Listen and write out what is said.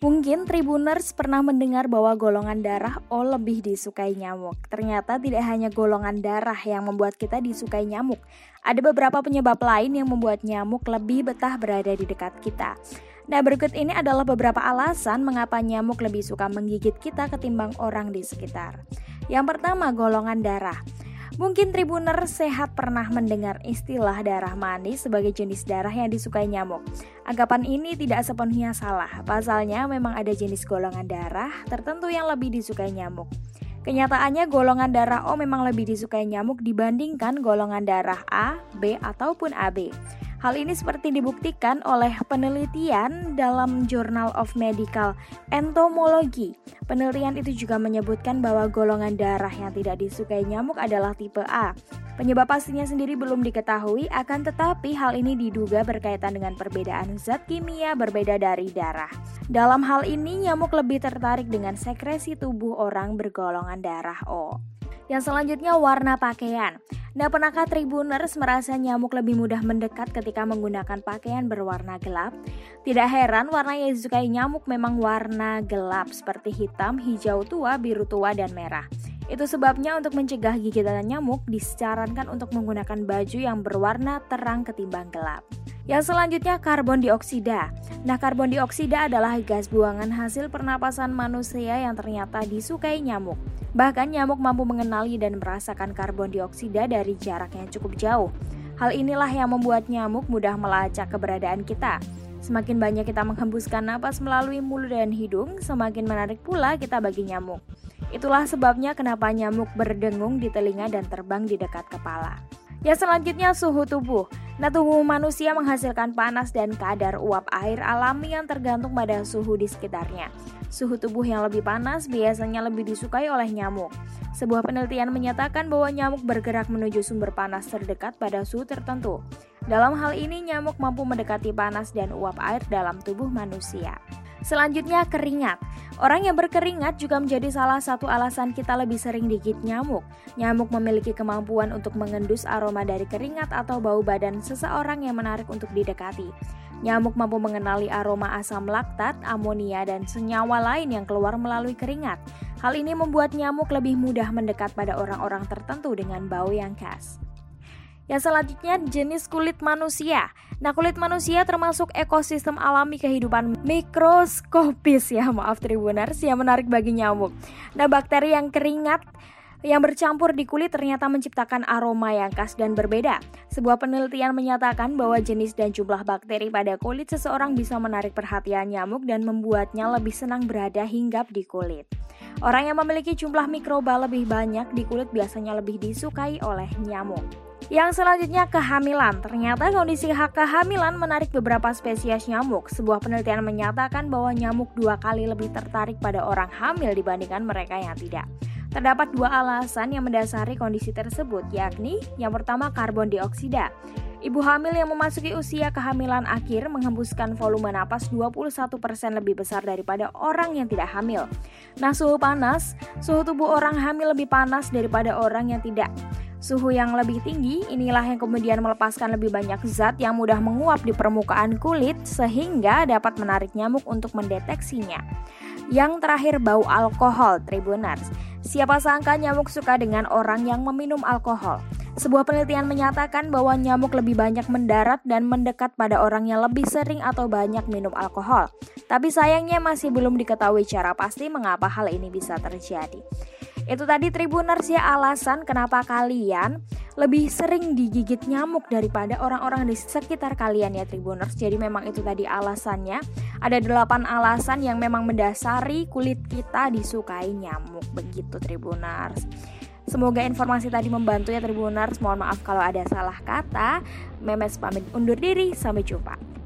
Mungkin Tribuners pernah mendengar bahwa golongan darah O lebih disukai nyamuk. Ternyata tidak hanya golongan darah yang membuat kita disukai nyamuk. Ada beberapa penyebab lain yang membuat nyamuk lebih betah berada di dekat kita. Nah, berikut ini adalah beberapa alasan mengapa nyamuk lebih suka menggigit kita ketimbang orang di sekitar. Yang pertama, golongan darah. Mungkin Tribuner sehat pernah mendengar istilah darah manis sebagai jenis darah yang disukai nyamuk. Anggapan ini tidak sepenuhnya salah, pasalnya memang ada jenis golongan darah tertentu yang lebih disukai nyamuk. Kenyataannya golongan darah O memang lebih disukai nyamuk dibandingkan golongan darah A, B, ataupun AB. Hal ini seperti dibuktikan oleh penelitian dalam Journal of Medical Entomology. Penelitian itu juga menyebutkan bahwa golongan darah yang tidak disukai nyamuk adalah tipe A. Penyebab pastinya sendiri belum diketahui, akan tetapi hal ini diduga berkaitan dengan perbedaan zat kimia berbeda dari darah. Dalam hal ini, nyamuk lebih tertarik dengan sekresi tubuh orang bergolongan darah O. Yang selanjutnya warna pakaian. Nah, pernahkah Tribuners merasa nyamuk lebih mudah mendekat ketika menggunakan pakaian berwarna gelap? Tidak heran warna yang disukai nyamuk memang warna gelap seperti hitam, hijau tua, biru tua, dan merah. Itu sebabnya untuk mencegah gigitan nyamuk disarankan untuk menggunakan baju yang berwarna terang ketimbang gelap. Yang selanjutnya karbon dioksida. Nah, karbon dioksida adalah gas buangan hasil pernapasan manusia yang ternyata disukai nyamuk. Bahkan nyamuk mampu mengenali dan merasakan karbon dioksida dari jarak yang cukup jauh. Hal inilah yang membuat nyamuk mudah melacak keberadaan kita. Semakin banyak kita menghembuskan napas melalui mulut dan hidung, semakin menarik pula kita bagi nyamuk. Itulah sebabnya kenapa nyamuk berdengung di telinga dan terbang di dekat kepala. Yang selanjutnya suhu tubuh. Nah, tubuh manusia menghasilkan panas dan kadar uap air alami yang tergantung pada suhu di sekitarnya. Suhu tubuh yang lebih panas biasanya lebih disukai oleh nyamuk. Sebuah penelitian menyatakan bahwa nyamuk bergerak menuju sumber panas terdekat pada suhu tertentu. Dalam hal ini, nyamuk mampu mendekati panas dan uap air dalam tubuh manusia. Selanjutnya, keringat. Orang yang berkeringat juga menjadi salah satu alasan kita lebih sering digigit nyamuk. Nyamuk memiliki kemampuan untuk mengendus aroma dari keringat atau bau badan seseorang yang menarik untuk didekati. Nyamuk mampu mengenali aroma asam laktat, amonia, dan senyawa lain yang keluar melalui keringat. Hal ini membuat nyamuk lebih mudah mendekat pada orang-orang tertentu dengan bau yang khas. Yang selanjutnya jenis kulit manusia. Nah, kulit manusia termasuk ekosistem alami kehidupan mikroskopis ya, maaf tribuners yang menarik bagi nyamuk. Nah, bakteri yang keringat yang bercampur di kulit ternyata menciptakan aroma yang khas dan berbeda. Sebuah penelitian menyatakan bahwa jenis dan jumlah bakteri pada kulit seseorang bisa menarik perhatian nyamuk dan membuatnya lebih senang berada hinggap di kulit. Orang yang memiliki jumlah mikroba lebih banyak di kulit biasanya lebih disukai oleh nyamuk. Yang selanjutnya kehamilan. Ternyata kondisi hak kehamilan menarik beberapa spesies nyamuk. Sebuah penelitian menyatakan bahwa nyamuk dua kali lebih tertarik pada orang hamil dibandingkan mereka yang tidak. Terdapat dua alasan yang mendasari kondisi tersebut, yakni yang pertama karbon dioksida. Ibu hamil yang memasuki usia kehamilan akhir menghembuskan volume napas 21% lebih besar daripada orang yang tidak hamil. Nah, suhu panas, suhu tubuh orang hamil lebih panas daripada orang yang tidak. Suhu yang lebih tinggi inilah yang kemudian melepaskan lebih banyak zat yang mudah menguap di permukaan kulit sehingga dapat menarik nyamuk untuk mendeteksinya. Yang terakhir bau alkohol, Tribuners. Siapa sangka nyamuk suka dengan orang yang meminum alkohol. Sebuah penelitian menyatakan bahwa nyamuk lebih banyak mendarat dan mendekat pada orang yang lebih sering atau banyak minum alkohol. Tapi sayangnya masih belum diketahui cara pasti mengapa hal ini bisa terjadi. Itu tadi Tribuners ya alasan kenapa kalian lebih sering digigit nyamuk daripada orang-orang di sekitar kalian ya Tribuners. Jadi memang itu tadi alasannya. Ada delapan alasan yang memang mendasari kulit kita disukai nyamuk. Begitu Tribuners. Semoga informasi tadi membantu ya Tribuners. Mohon maaf kalau ada salah kata. Memes pamit undur diri. Sampai jumpa.